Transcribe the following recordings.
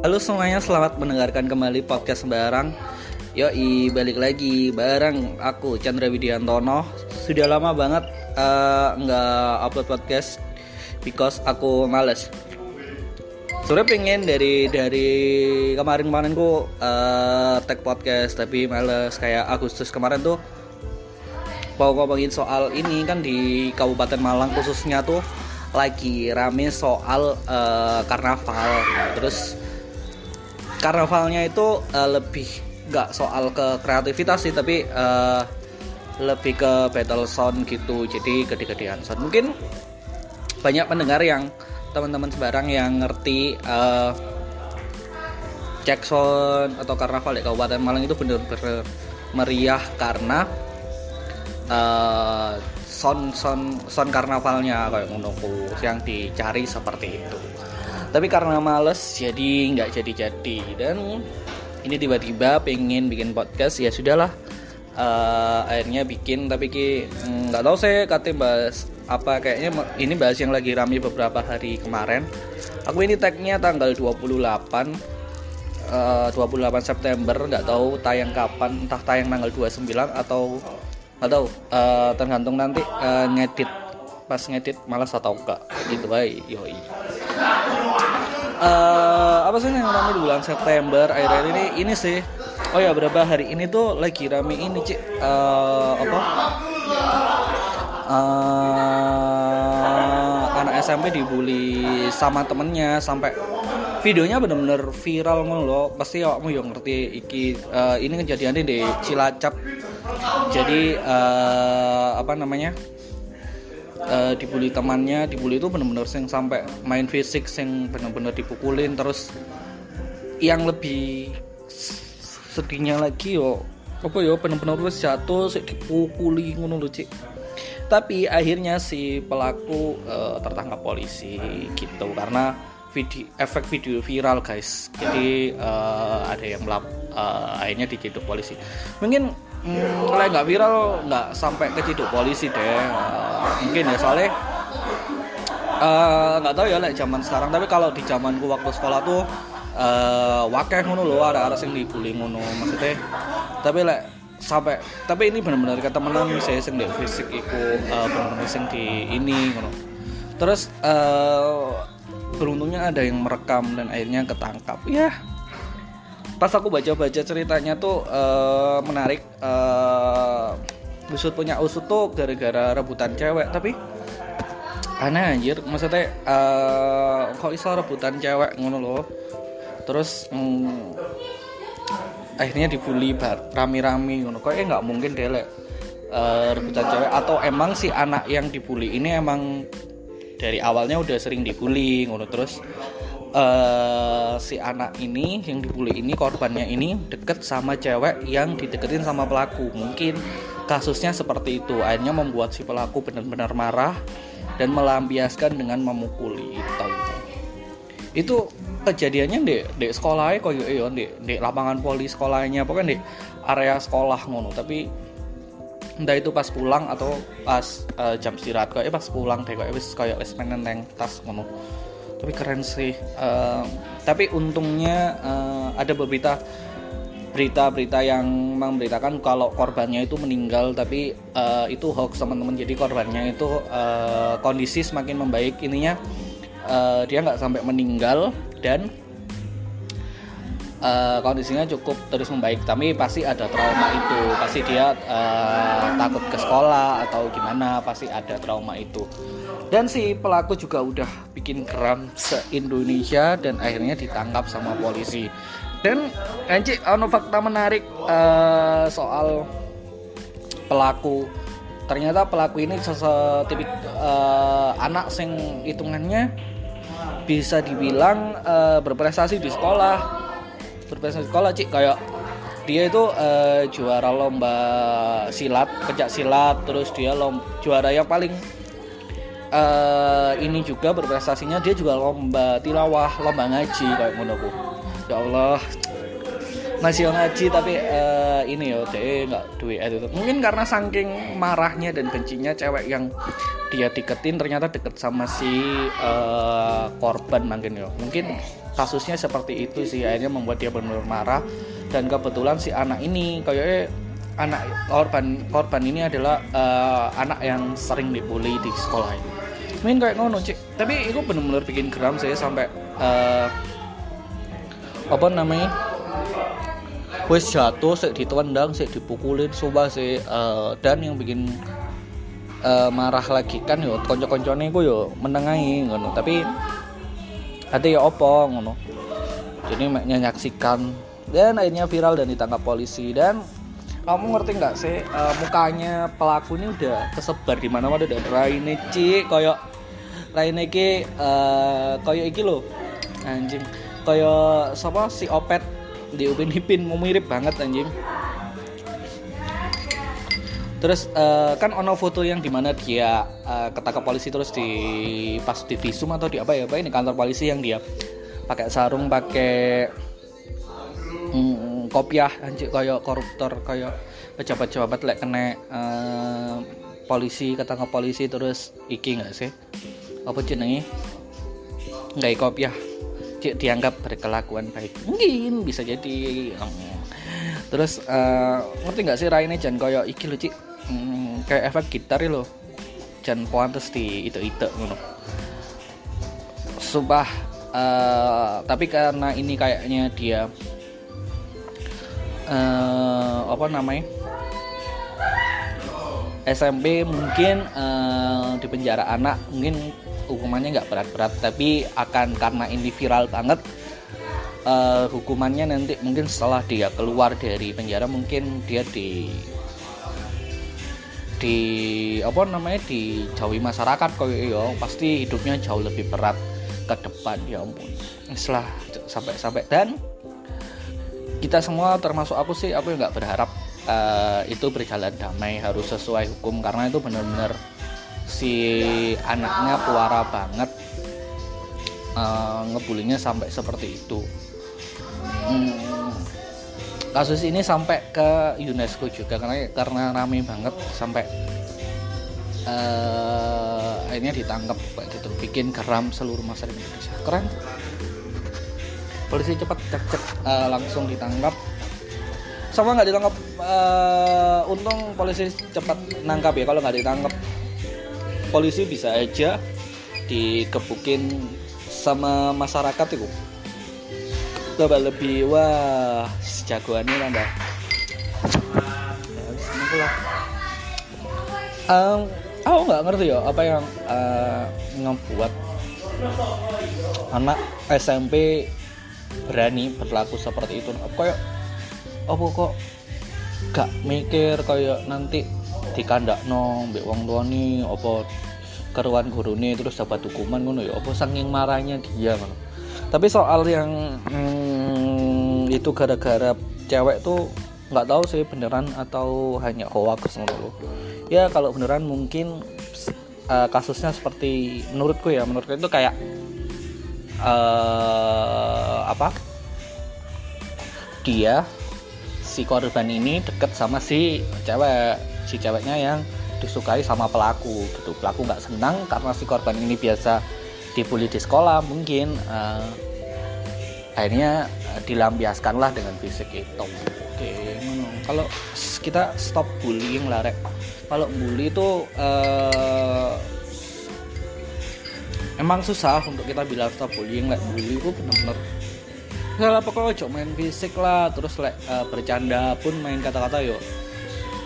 Halo semuanya, selamat mendengarkan kembali podcast Sembarang. Yoi, balik lagi bareng aku Chandra Widiantono. Sudah lama banget uh, nggak upload podcast because aku males. Sebenernya pengen dari dari kemarin-kemarin ku uh, tag podcast tapi males kayak Agustus kemarin tuh mau ngomongin soal ini kan di Kabupaten Malang khususnya tuh lagi rame soal uh, karnaval terus karnavalnya itu uh, lebih nggak soal ke kreativitas sih tapi uh, lebih ke battle sound gitu. Jadi gede-gedean sound. Mungkin banyak pendengar yang teman-teman sebarang yang ngerti uh, cek sound atau karnaval di Kabupaten Malang itu bener-bener meriah karena uh, sound sound sound karnavalnya kayak menunggu yang dicari seperti itu tapi karena males jadi nggak jadi-jadi. Dan ini tiba-tiba pengen bikin podcast ya sudahlah. Uh, akhirnya bikin tapi ki mm, nggak tahu saya katanya bahas apa. Kayaknya ini bahas yang lagi rame beberapa hari kemarin. Aku ini tagnya tanggal 28 uh, 28 September. Nggak tahu tayang kapan entah tayang tanggal 29 atau nggak tahu. Uh, tergantung nanti uh, ngedit. Pas ngedit malas atau enggak gitu baik yoi uh, apa sih yang rame di bulan September? Akhir-akhir ini ini sih. Oh ya berapa hari ini tuh lagi rame ini cik uh, apa? Uh, anak SMP dibully sama temennya sampai videonya bener-bener viral ngono loh pasti awakmu yang ngerti iki uh, ini kejadiannya di Cilacap. Jadi uh, apa namanya uh, dibully temannya dibully itu bener-bener sing sampai main fisik sing bener-bener dipukulin terus yang lebih sedihnya lagi yo apa yo bener-bener terus jatuh sih dipukuli ngono cik. Tapi akhirnya si pelaku uh, tertangkap polisi gitu. Karena video efek video viral guys. Jadi uh, ada yang melap uh, akhirnya diciduk polisi. Mungkin hmm, kalau nggak viral nggak sampai ke ciduk polisi deh. Mungkin ya soalnya nggak uh, tahu ya like zaman sekarang. Tapi kalau di zamanku waktu sekolah tuh uh, wakeh ngono loh ada arah yang dibully ngono maksudnya. Tapi like sampai tapi ini benar-benar kata temenan saya sing di fisik iku uh, benar-benar sing di ini ngono. Terus uh, beruntungnya ada yang merekam dan akhirnya ketangkap. Ya pas aku baca-baca ceritanya tuh uh, menarik uh, usut punya usut tuh gara-gara rebutan cewek tapi aneh anjir. Maksudnya uh, kok iso rebutan cewek ngono loh terus mm, akhirnya dibully rami-rami ngono. Kok nggak mungkin deh uh, rebutan cewek. Atau emang si anak yang dibully ini emang dari awalnya udah sering dibully ngono. Terus uh, si anak ini yang dibully ini korbannya ini deket sama cewek yang dideketin sama pelaku. Mungkin kasusnya seperti itu. Akhirnya membuat si pelaku benar-benar marah dan melampiaskan dengan memukuli. Itu itu kejadiannya di di sekolahnya kok yo di di lapangan poli sekolahnya pokoknya di area sekolah ngono. Tapi entah itu pas pulang atau pas uh, jam istirahat kayak pas pulang kayak wis kayak wis pengen tas ngono tapi keren sih. Uh, tapi untungnya uh, ada beberapa berita-berita yang memberitakan kalau korbannya itu meninggal tapi uh, itu hoax teman-teman. Jadi korbannya itu uh, kondisi semakin membaik. Ininya uh, dia nggak sampai meninggal dan uh, kondisinya cukup terus membaik tapi pasti ada trauma itu. Pasti dia uh, takut ke sekolah atau gimana pasti ada trauma itu. Dan si pelaku juga udah bikin kram se Indonesia dan akhirnya ditangkap sama polisi. Dan anci ono fakta menarik uh, soal pelaku. Ternyata pelaku ini sesetipik uh, anak sing hitungannya bisa dibilang uh, berprestasi di sekolah berprestasi. Sekolah cik kayak dia itu uh, juara lomba silat pencak silat terus dia lomba juara yang paling uh, ini juga berprestasinya dia juga lomba tilawah lomba ngaji kayak ngono ya Allah masih ngaji tapi uh, ini ya deh nggak duit. Itu mungkin karena saking marahnya dan bencinya cewek yang dia deketin ternyata deket sama si uh, korban mungkin ya mungkin kasusnya seperti itu sih akhirnya membuat dia benar-benar marah. Dan kebetulan si anak ini kayaknya anak korban korban ini adalah uh, anak yang sering dibully di sekolah ini. Main kayak ngono cik. Tapi itu benar-benar bikin geram saya sampai uh, apa namanya wes jatuh sih ditendang sih dipukulin coba sih. Uh, dan yang bikin uh, marah lagi kan yo konco-koncone ku yo menengahi ngono. Tapi hati ya opo ngono. Jadi menyaksikan dan akhirnya viral dan ditangkap polisi. Dan kamu ngerti nggak sih uh, mukanya pelaku ini udah kesebar di mana mana udah raine cik. Koyok raine ki uh, koyok iki lo anjing. Koyok siapa si opet di upin ipin mau mirip banget anjing. Terus uh, kan ono foto yang di mana dia uh, ketangkap polisi terus di pas di visum atau di apa ya apa ini kantor polisi yang dia pakai sarung pakai mm, kopiah anjir kayak koruptor kayak pejabat-pejabat lek kena uh, polisi ketangkap polisi terus iki nggak sih? Apa jenenge? Nggak kopiah dianggap berkelakuan baik. Mungkin bisa jadi terus uh, ngerti nggak sih Raine Jan koyo iki cik? Hmm, kayak efek gitar lo Jan pantes di itu itu ngono. Sumpah uh, tapi karena ini kayaknya dia uh, apa namanya? SMP mungkin uh, di penjara anak mungkin hukumannya nggak berat-berat tapi akan karena ini viral banget uh, hukumannya nanti mungkin setelah dia keluar dari penjara mungkin dia di di apa namanya dijauhi masyarakat kok ya pasti hidupnya jauh lebih berat ke depan ya ampun. Setelah sampai sampai dan kita semua termasuk aku sih aku nggak berharap uh, itu berjalan damai harus sesuai hukum karena itu benar-benar si anaknya puara banget uh, ngebulinya sampai seperti itu. Hmm, kasus ini sampai ke UNESCO juga karena karena rame banget sampai uh, akhirnya ditangkap kayak gitu. Bikin geram seluruh masyarakat Indonesia. Keren. Polisi cepat cek cek uh, langsung ditangkap. Sama nggak ditangkap uh, untung polisi cepat nangkap ya kalau nggak ditangkap polisi bisa aja dikepukin sama masyarakat itu. Coba lebih wah sejagoannya nambah ya um, aku nggak ngerti ya apa yang uh, ngebuat anak SMP berani berlaku seperti itu. Kayak apa kok gak mikir kayak nanti dikandak no mbak wong nih apa keruan nih terus dapat hukuman ngono ya apa saking marahnya dia ngono tapi soal yang hmm, itu gara-gara cewek tuh nggak tahu sih beneran atau hanya hoax ngono ya kalau beneran mungkin uh, kasusnya seperti menurutku ya menurutku itu kayak uh, apa? Dia si korban ini deket sama si cewek si ceweknya yang disukai sama pelaku gitu. Pelaku nggak senang karena si korban ini biasa dibully di sekolah mungkin uh, akhirnya uh, dilampiaskanlah dengan fisik itu. Oke kalau kita stop bullying lah rek. Kalau bully itu uh, emang susah untuk kita bilang stop bullying. Like bully itu benar-benar salah pokoknya cok main fisik lah terus like, uh, bercanda pun main kata-kata yuk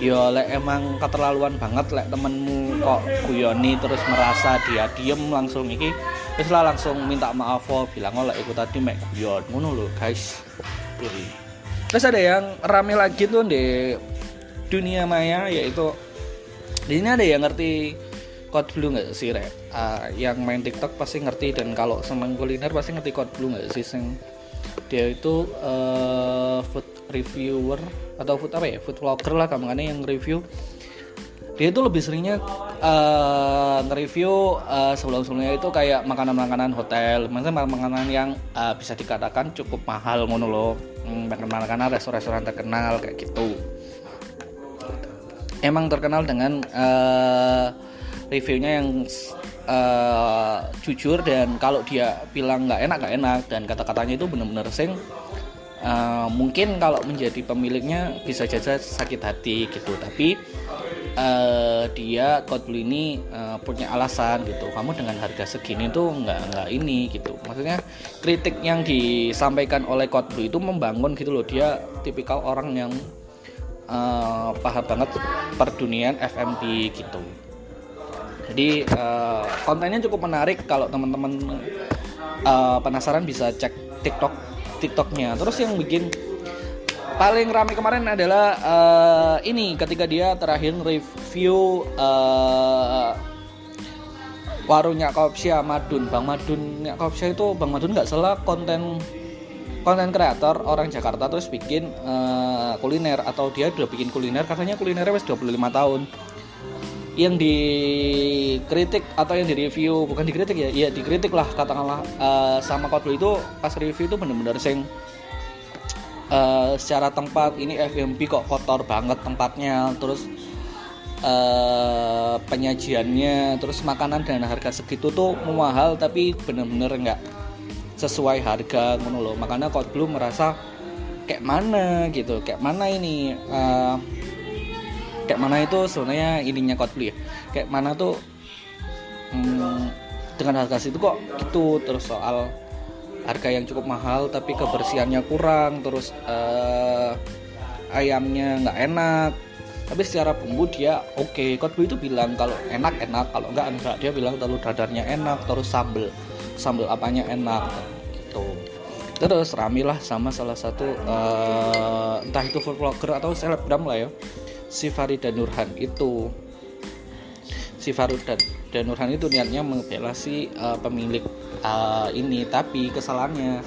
yo lek emang keterlaluan banget lek temenmu kok guyoni terus merasa dia diem langsung iki terus lah langsung minta maaf oh bilang oh lek ikut tadi mek guyon. Ngono lo guys. Terus ada yang rame lagi tuh di dunia maya yaitu di sini ada yang ngerti code blue nggak sih rek? Uh, yang main tiktok pasti ngerti dan kalau seneng kuliner pasti ngerti code blue nggak sih sing dia itu uh, food reviewer atau food apa ya? Food vlogger lah kamu yang review dia itu lebih seringnya uh, nge-review uh, sebelum-sebelumnya itu kayak makanan-makanan hotel, maksudnya makanan yang uh, bisa dikatakan cukup mahal ngono loh, hmm, makanan-makanan restoran-restoran terkenal kayak gitu. Emang terkenal dengan uh, reviewnya yang uh, jujur dan kalau dia bilang nggak enak nggak enak. Dan kata-katanya itu benar-benar sing uh, mungkin kalau menjadi pemiliknya bisa saja sakit hati gitu tapi uh, dia Coldplay ini uh, punya alasan gitu. Kamu dengan harga segini tuh nggak nggak ini gitu. Maksudnya kritik yang disampaikan oleh Coldplay itu membangun gitu loh. Dia tipikal orang yang uh, paham banget perdunian FMP gitu. Jadi uh, kontennya cukup menarik. Kalau teman-teman uh, penasaran bisa cek TikTok TikToknya. Terus yang bikin paling ramai kemarin adalah uh, ini ketika dia terakhir review uh, warungnya Kopsya Madun. Bang Madun Kopsya itu Bang Madun nggak salah konten konten kreator orang Jakarta terus bikin uh, kuliner. Atau dia udah bikin kuliner katanya kulinernya wes 25 tahun yang dikritik atau yang direview bukan dikritik ya iya dikritik lah katakanlah uh, sama Coldplay itu pas review itu bener-bener sing uh, secara tempat ini FMB kok kotor banget tempatnya terus uh, penyajiannya terus makanan dan harga segitu tuh mahal tapi bener-bener nggak sesuai harga ngono loh. Makanya Coldplay merasa kayak mana gitu kayak mana ini uh, kayak mana itu sebenarnya ininya Coldplay ya. Kayak mana tuh hmm, dengan harga situ kok gitu. Terus soal harga yang cukup mahal tapi kebersihannya kurang terus uh, ayamnya nggak enak. Tapi secara bumbu dia oke. Okay. Coldplay itu bilang kalau enak enak. Kalau enggak enggak dia bilang telur dadarnya enak terus sambel sambel apanya enak gitu. Terus ramilah sama salah satu uh, entah itu food vlogger atau selebgram lah ya si Farida Nurhan itu. Si Farida dan Nurhan itu niatnya membela si uh, pemilik uh, ini. Tapi kesalahannya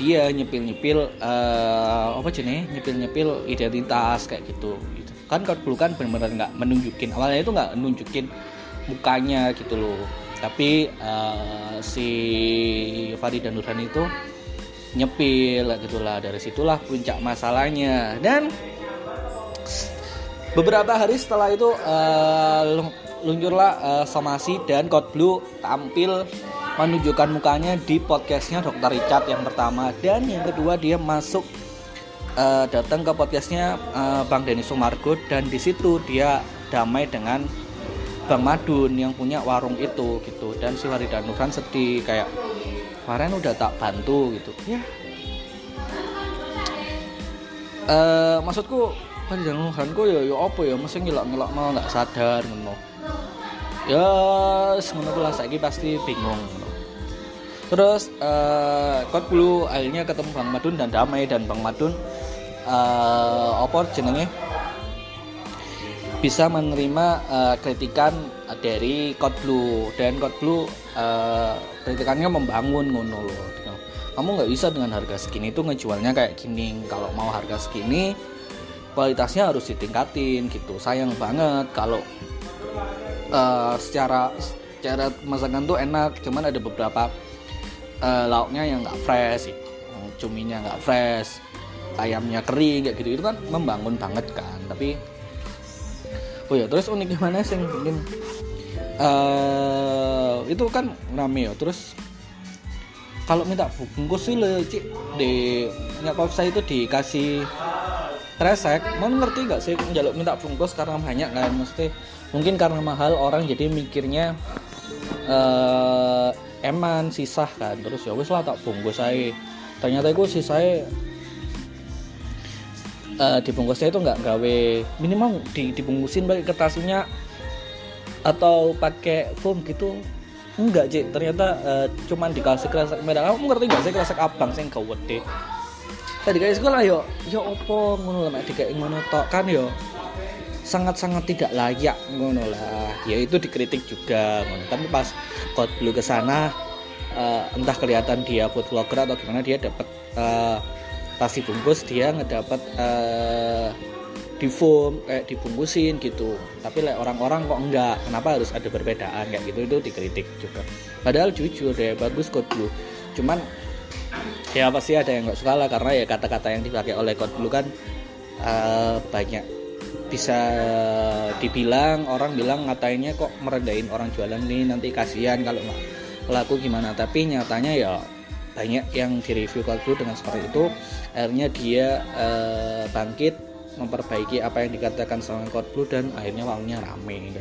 dia nyepil nyepil uh, apa jenis nyepil nyepil identitas kayak gitu, gitu. kan kalau dulu kan benar-benar nggak menunjukin. Awalnya itu nggak menunjukin mukanya gitu loh. Tapi uh, si Farida Nurhan itu nyepil gitulah. Dari situlah puncak masalahnya. Dan beberapa hari setelah itu uh, luncurlah uh, Somasi dan Code Blue tampil menunjukkan mukanya di podcastnya Dr. Richard yang pertama. Dan yang kedua dia masuk uh, datang ke podcastnya uh, Bang Denny Sumargo. Dan di situ dia damai dengan Bang Madun yang punya warung itu gitu. Dan si Warida Nurhan sedih kayak kemarin udah tak bantu gitu. Ya. Uh, maksudku panjenenganku ya ya apa ya mesti ngelak-ngelak mau nggak sadar ngono. Ya ngono lah saiki pasti bingung terus uh, kot akhirnya ketemu Bang Madun dan damai dan Bang Madun uh, apa jenenge? Bisa menerima uh, kritikan dari Code Blue dan Code Blue uh, kritikannya membangun ngono loh kamu nggak bisa dengan harga segini itu ngejualnya kayak gini. Kalau mau harga segini kualitasnya harus ditingkatin gitu. Sayang banget kalau uh, secara secara masakan tuh enak cuman ada beberapa uh, lauknya yang nggak fresh gitu. cuminya nggak fresh ayamnya kering kayak gitu itu kan membangun banget kan. Tapi oh ya terus unik gimana sih mungkin uh, itu kan rame ya. Terus kalau minta bungkus sih le cik di nyapa saya itu dikasih resek mau ngerti gak sih jaluk minta bungkus karena banyak? Kan mesti mungkin karena mahal orang jadi mikirnya uh, eman sisah kan. Terus ya wis lah tak bungkus saya ternyata itu saya uh, dibungkusnya itu nggak gawe. Minimal di, dibungkusin pakai kertasnya atau pakai foam gitu. Enggak cik. Ternyata uh, cuman dikasih kresek merah. Kamu ngerti gak sih kresek abang sih kau wede tadi kayak sekolah yo. Yo opo? Ngono lah mek dikek ngono tok kan yo. Sangat-sangat tidak layak ngono lah. Ya itu dikritik juga ngono. Tapi pas kau dulu ke sana uh, entah kelihatan dia food vlogger atau gimana dia dapat uh, pasti bungkus dia ngedapat uh, di foam kayak dibungkusin gitu. Tapi like, orang-orang kok enggak? Kenapa harus ada perbedaan? Kayak gitu itu dikritik juga. Padahal jujur deh bagus kok dulu cuman ya pasti ada yang nggak suka lah karena ya kata-kata yang dipakai oleh Code Blue kan uh, banyak. Bisa dibilang orang bilang ngatainnya kok merendahin orang jualan nih nanti kasihan kalau nggak laku gimana. Tapi nyatanya ya banyak yang direview Coldblue dengan seperti itu. Akhirnya dia uh, bangkit memperbaiki apa yang dikatakan sama Coldblue dan akhirnya waktunya rame.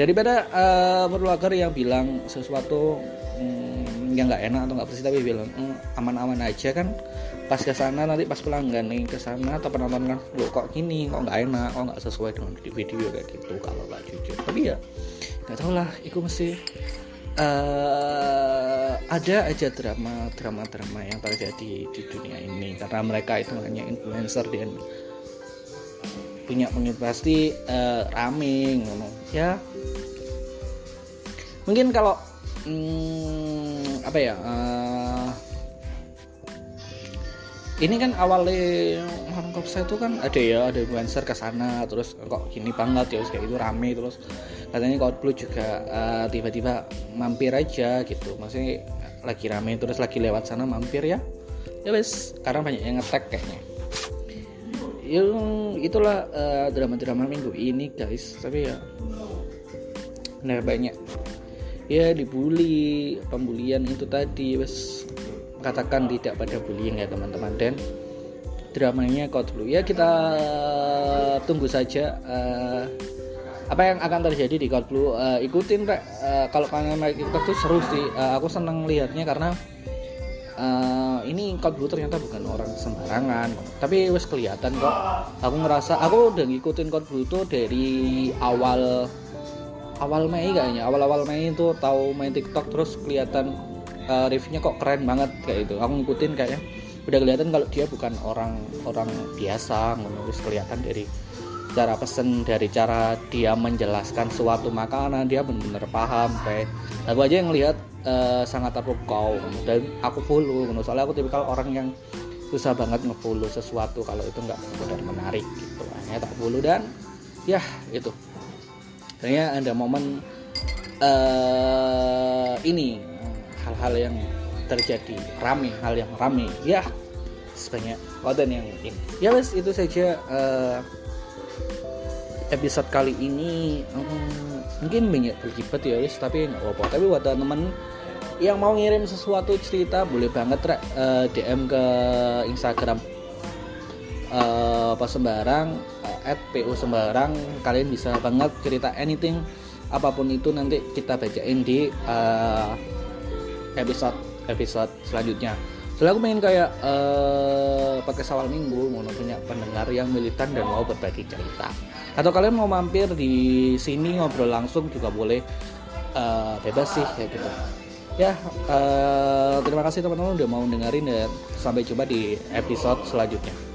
Daripada uh, berlagar yang bilang sesuatu um, yang nggak enak atau nggak bersih tapi bilang aman-aman aja kan. Pas ke sana nanti pas pelanggan nih ke sana atau penonton kan lo kok gini? Kok nggak enak? Kok nggak sesuai dengan video kayak gitu? Kalau nggak jujur. Tapi ya nggak tahu lah itu mesti uh, ada aja drama drama drama yang terjadi di dunia ini. Karena mereka itu hanya influencer dan punya pengikut pasti uh, rame ngomong ya mungkin kalau hmm, apa ya uh, ini kan awalnya Hongkong saya itu kan ada ya ada influencer ke sana terus kok gini banget ya kayak itu rame terus katanya Blue juga uh, tiba-tiba mampir aja gitu. Maksudnya lagi rame terus lagi lewat sana mampir ya. Ya wes sekarang banyak yang ngetek kayaknya. Ya itulah uh, drama-drama minggu ini guys. Tapi ya benar banyak ya dibully pembulian itu tadi wes. Katakan tidak pada bullying ya teman-teman. Dan dramanya dulu ya kita tunggu saja uh, apa yang akan terjadi di Code Blue. Uh, ikutin uh, kalau kalian main TikTok tuh seru sih. Uh, aku seneng lihatnya karena uh, ini Code Blue ternyata bukan orang sembarangan. Tapi wes kelihatan kok. Aku ngerasa aku udah ngikutin Code Blue tuh dari awal awal Mei kayaknya. Awal-awal Mei itu tahu main TikTok terus kelihatan uh, reviewnya kok keren banget kayak itu aku ngikutin kayaknya. Udah kelihatan kalau dia bukan orang orang biasa menulis kelihatan dari cara pesen dari cara dia menjelaskan suatu makanan dia benar-benar paham kayak. Aku aja yang lihat uh, sangat terpukau dan aku follow soalnya aku tipikal orang yang susah banget ngefollow sesuatu kalau itu nggak benar menarik gitu. Hanya tak follow dan ya itu ternyata ada momen uh, ini hal-hal yang terjadi rame hal yang rame. Ya sebanyak konten yang ini. Ya wes itu saja uh, episode kali ini. Um, mungkin banyak berjibat ya wes tapi nggak apa-apa. Tapi buat teman yang mau ngirim sesuatu cerita boleh banget uh, eh, DM ke Instagram uh, apa sembarang uh, at pu sembarang kalian bisa banget cerita anything apa pun itu nanti kita bacain di uh, episode episode selanjutnya. Soalnya aku pengen kayak uh, pakai sawal minggu mau punya pendengar yang militan dan mau berbagi cerita. Atau kalian mau mampir di sini ngobrol langsung juga boleh uh, bebas sih ya gitu. Ya uh, terima kasih teman-teman udah mau dengerin dan sampai jumpa di episode selanjutnya